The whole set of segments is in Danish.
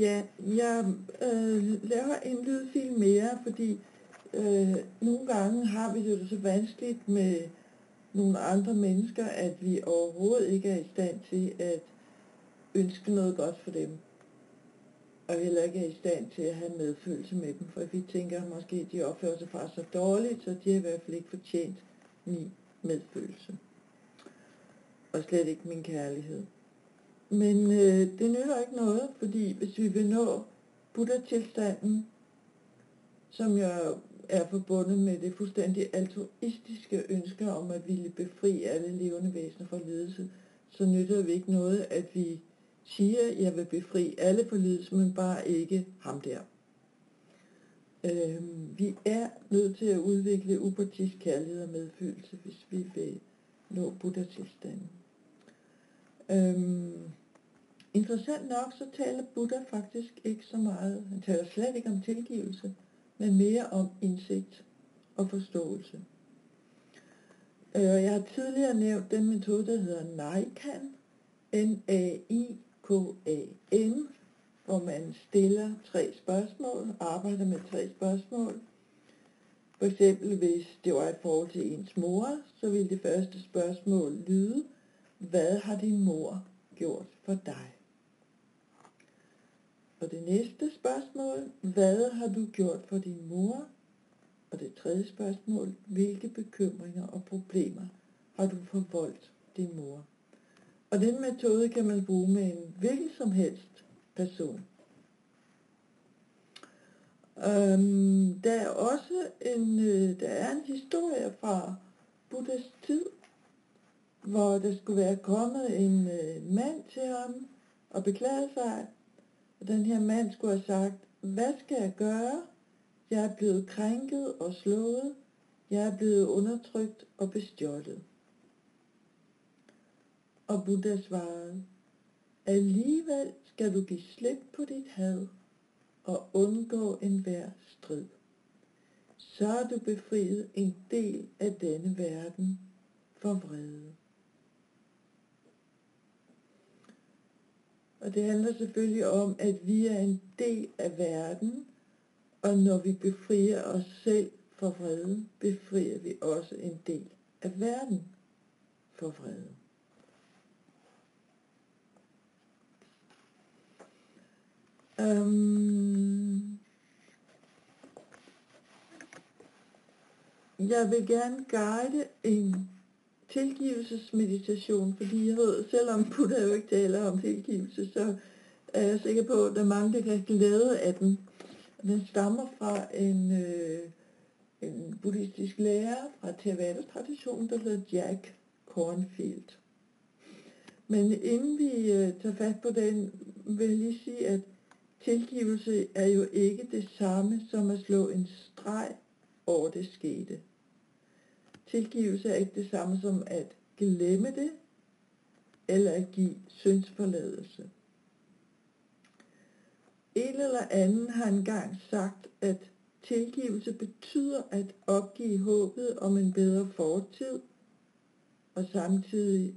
Ja, jeg øh, laver en lydfil mere, fordi øh, nogle gange har vi det så vanskeligt med nogle andre mennesker, at vi overhovedet ikke er i stand til at ønske noget godt for dem. Og heller ikke er i stand til at have medfølelse med dem, for vi tænker måske, at de opfører sig faktisk så dårligt, så de har i hvert fald ikke fortjent min medfølelse. Og slet ikke min kærlighed. Men øh, det nytter ikke noget, fordi hvis vi vil nå Buddha-tilstanden, som jeg er forbundet med det fuldstændig altruistiske ønske om at ville befri alle levende væsener fra lidelse, så nytter vi ikke noget, at vi siger, at jeg vil befri alle for lidelse, men bare ikke ham der. Øh, vi er nødt til at udvikle upartisk kærlighed og medfølelse, hvis vi vil nå Buddha-tilstanden. Øhm, interessant nok, så taler Buddha faktisk ikke så meget. Han taler slet ikke om tilgivelse, men mere om indsigt og forståelse. Øh, jeg har tidligere nævnt den metode, der hedder NAIKAN, N-A-I-K-A-N, hvor man stiller tre spørgsmål, arbejder med tre spørgsmål. For eksempel hvis det var i forhold til ens mor, så ville det første spørgsmål lyde, hvad har din mor gjort for dig? Og det næste spørgsmål, hvad har du gjort for din mor? Og det tredje spørgsmål, hvilke bekymringer og problemer har du forvoldt din mor? Og den metode kan man bruge med en hvilken som helst person. Øhm, der er også en, øh, der er en historie fra Buddhas tid, hvor der skulle være kommet en øh, mand til ham og beklage sig, og den her mand skulle have sagt, hvad skal jeg gøre? Jeg er blevet krænket og slået. Jeg er blevet undertrykt og bestjålet. Og Buddha svarede, alligevel skal du give slip på dit had og undgå enhver strid. Så er du befriet en del af denne verden for vrede. Og det handler selvfølgelig om, at vi er en del af verden, og når vi befrier os selv for vrede, befrier vi også en del af verden for vrede. Um, øhm, jeg vil gerne guide en tilgivelsesmeditation, fordi jeg ved, selvom Buddha jo ikke taler om tilgivelse, så er jeg sikker på, at der er mange, der kan glæde af den. Den stammer fra en, øh, en buddhistisk lærer fra Theravada-traditionen, der hedder Jack Kornfield. Men inden vi øh, tager fat på den, vil jeg lige sige, at tilgivelse er jo ikke det samme som at slå en streg over det skete. Tilgivelse er ikke det samme som at glemme det, eller at give syndsforladelse. En eller anden har engang sagt, at tilgivelse betyder at opgive håbet om en bedre fortid, og samtidig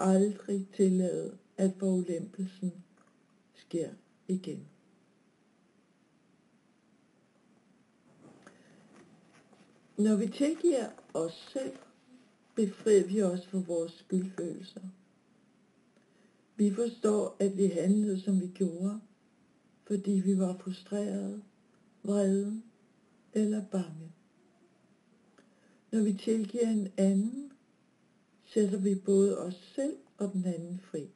aldrig tillade, at forulempelsen sker igen. Når vi tilgiver os selv, befrier vi os for vores skyldfølelser. Vi forstår, at vi handlede, som vi gjorde, fordi vi var frustrerede, vrede eller bange. Når vi tilgiver en anden, sætter vi både os selv og den anden fri.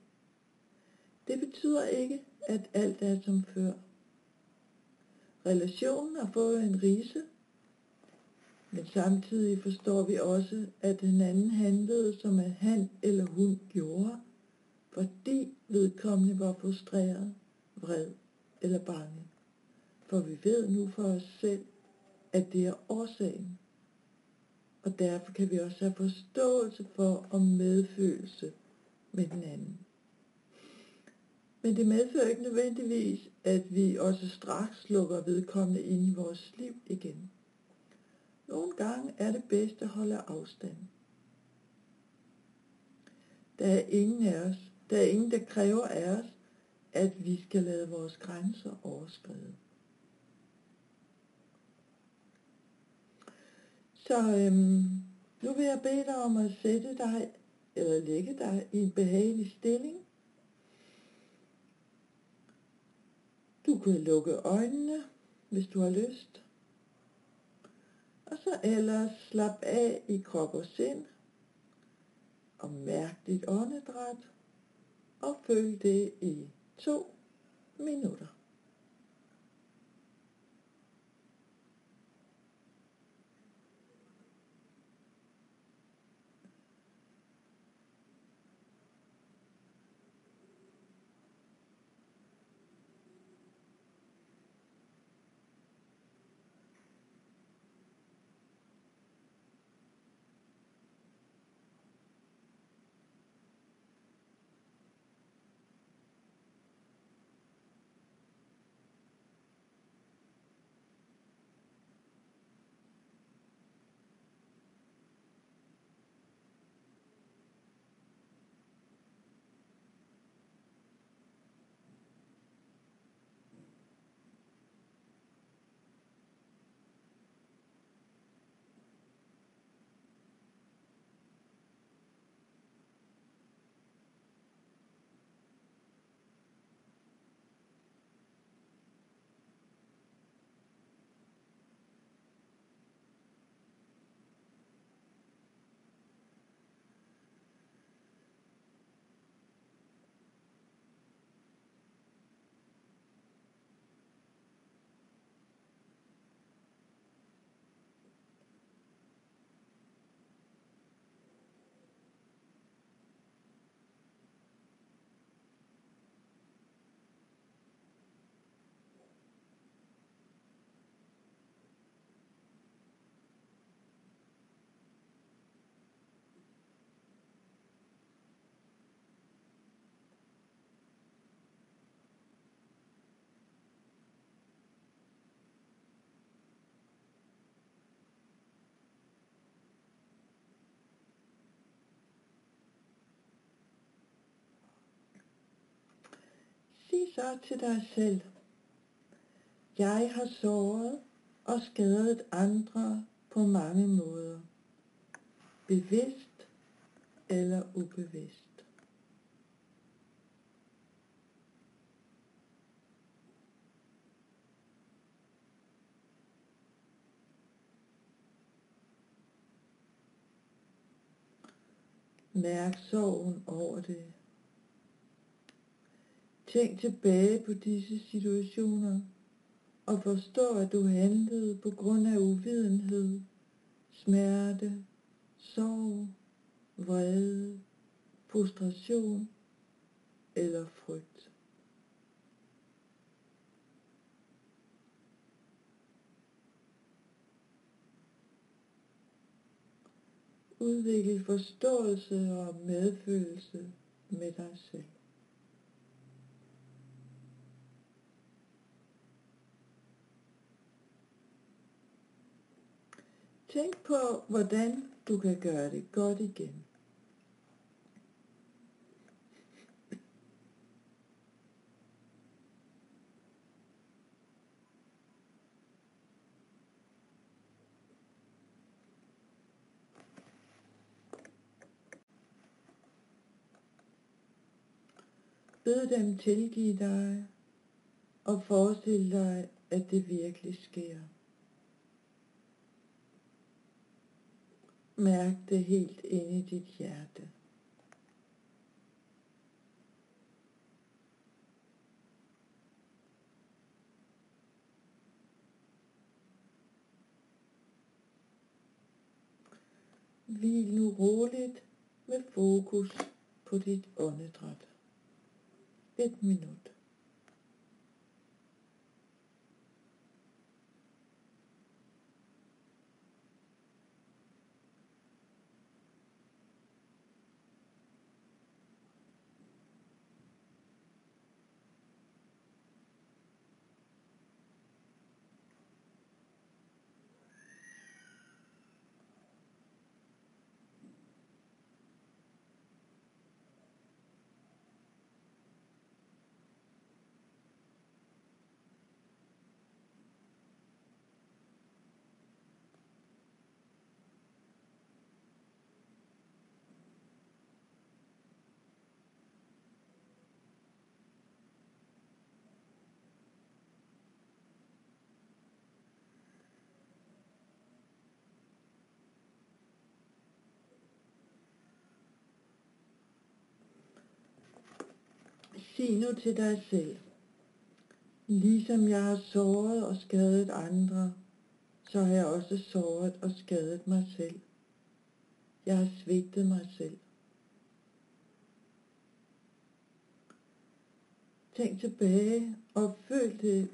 Det betyder ikke, at alt er som før. Relationen har fået en rise, men samtidig forstår vi også, at den anden handlede, som at han eller hun gjorde, fordi vedkommende var frustreret, vred eller bange. For vi ved nu for os selv, at det er årsagen. Og derfor kan vi også have forståelse for og medfølelse med den anden. Men det medfører ikke nødvendigvis, at vi også straks lukker vedkommende ind i vores liv igen. Nogle gange er det bedst at holde afstand. Der er ingen af os, der er ingen, der kræver af os, at vi skal lade vores grænser overskride. Så øhm, nu vil jeg bede dig om at sætte dig, eller lægge dig i en behagelig stilling. Du kan lukke øjnene, hvis du har lyst. Og så ellers slap af i krop og sind, og mærk dit åndedræt, og følg det i to minutter. Sig så til dig selv, jeg har såret og skadet andre på mange måder, bevidst eller ubevidst. Mærk sorgen over det. Tænk tilbage på disse situationer og forstå, at du handlede på grund af uvidenhed, smerte, sorg, vrede, frustration eller frygt. Udvikle forståelse og medfølelse med dig selv. Tænk på, hvordan du kan gøre det godt igen. Bed dem tilgive dig, og forestil dig, at det virkelig sker. Mærk det helt ind i dit hjerte. Hvil nu roligt med fokus på dit åndedræt. Et minut. Sig nu til dig selv, ligesom jeg har såret og skadet andre, så har jeg også såret og skadet mig selv. Jeg har svigtet mig selv. Tænk tilbage og føl det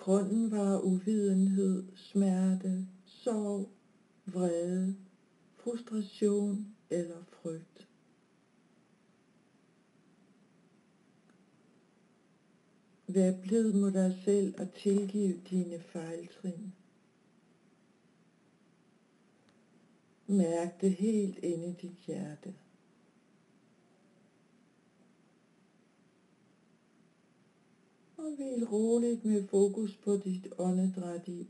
Grunden var uvidenhed, smerte, sorg, vrede, frustration eller frygt. Vær blid mod dig selv og tilgiv dine fejltrin. Mærk det helt inde i dit hjerte. Og hvil roligt med fokus på dit åndedræt i.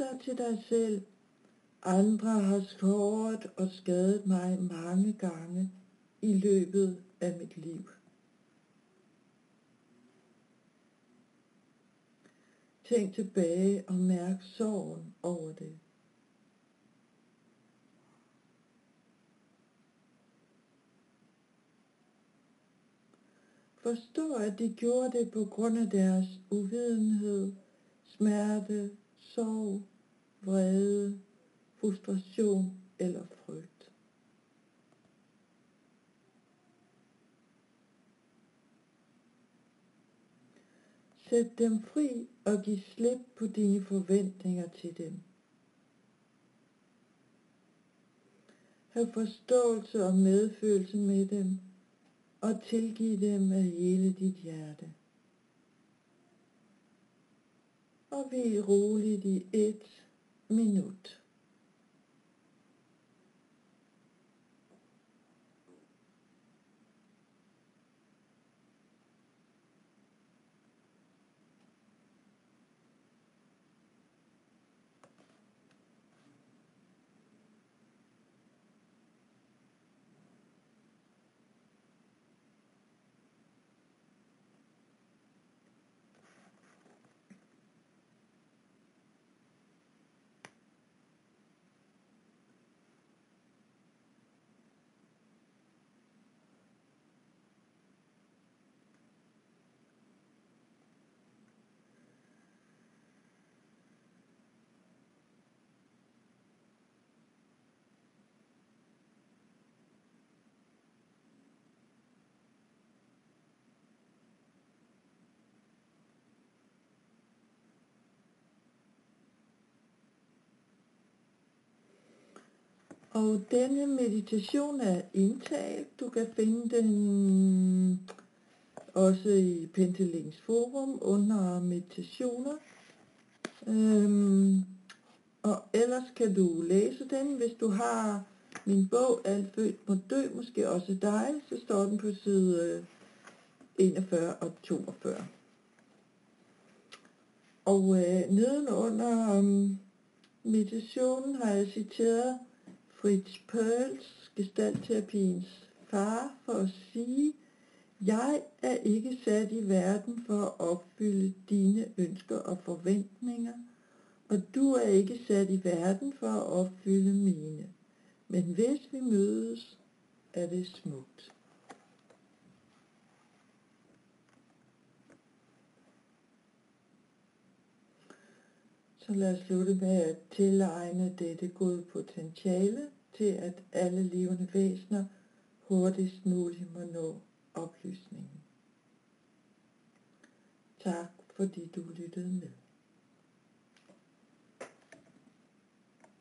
Sig til dig selv, andre har skåret og skadet mig mange gange i løbet af mit liv. Tænk tilbage og mærk sorgen over det. Forstå, at de gjorde det på grund af deres uvidenhed, smerte, sorg, vrede, frustration eller frygt. Sæt dem fri og giv slip på dine forventninger til dem. Hav forståelse og medfølelse med dem, og tilgiv dem af hele dit hjerte. og hvil roligt i et minut. Og denne meditation er indtalt. Du kan finde den også i Pentelings forum under meditationer. Øhm, og ellers kan du læse den, hvis du har min bog Alt født må dø, måske også dig, så står den på side øh, 41 og 42. Og øh, nedenunder øh, meditationen har jeg citeret Fritz Perls, gestaltterapiens far, for at sige, Jeg er ikke sat i verden for at opfylde dine ønsker og forventninger, og du er ikke sat i verden for at opfylde mine. Men hvis vi mødes, er det smukt. Så lad os slutte med at tilegne dette gode potentiale til, at alle levende væsener hurtigst muligt må nå oplysningen. Tak fordi du lyttede med.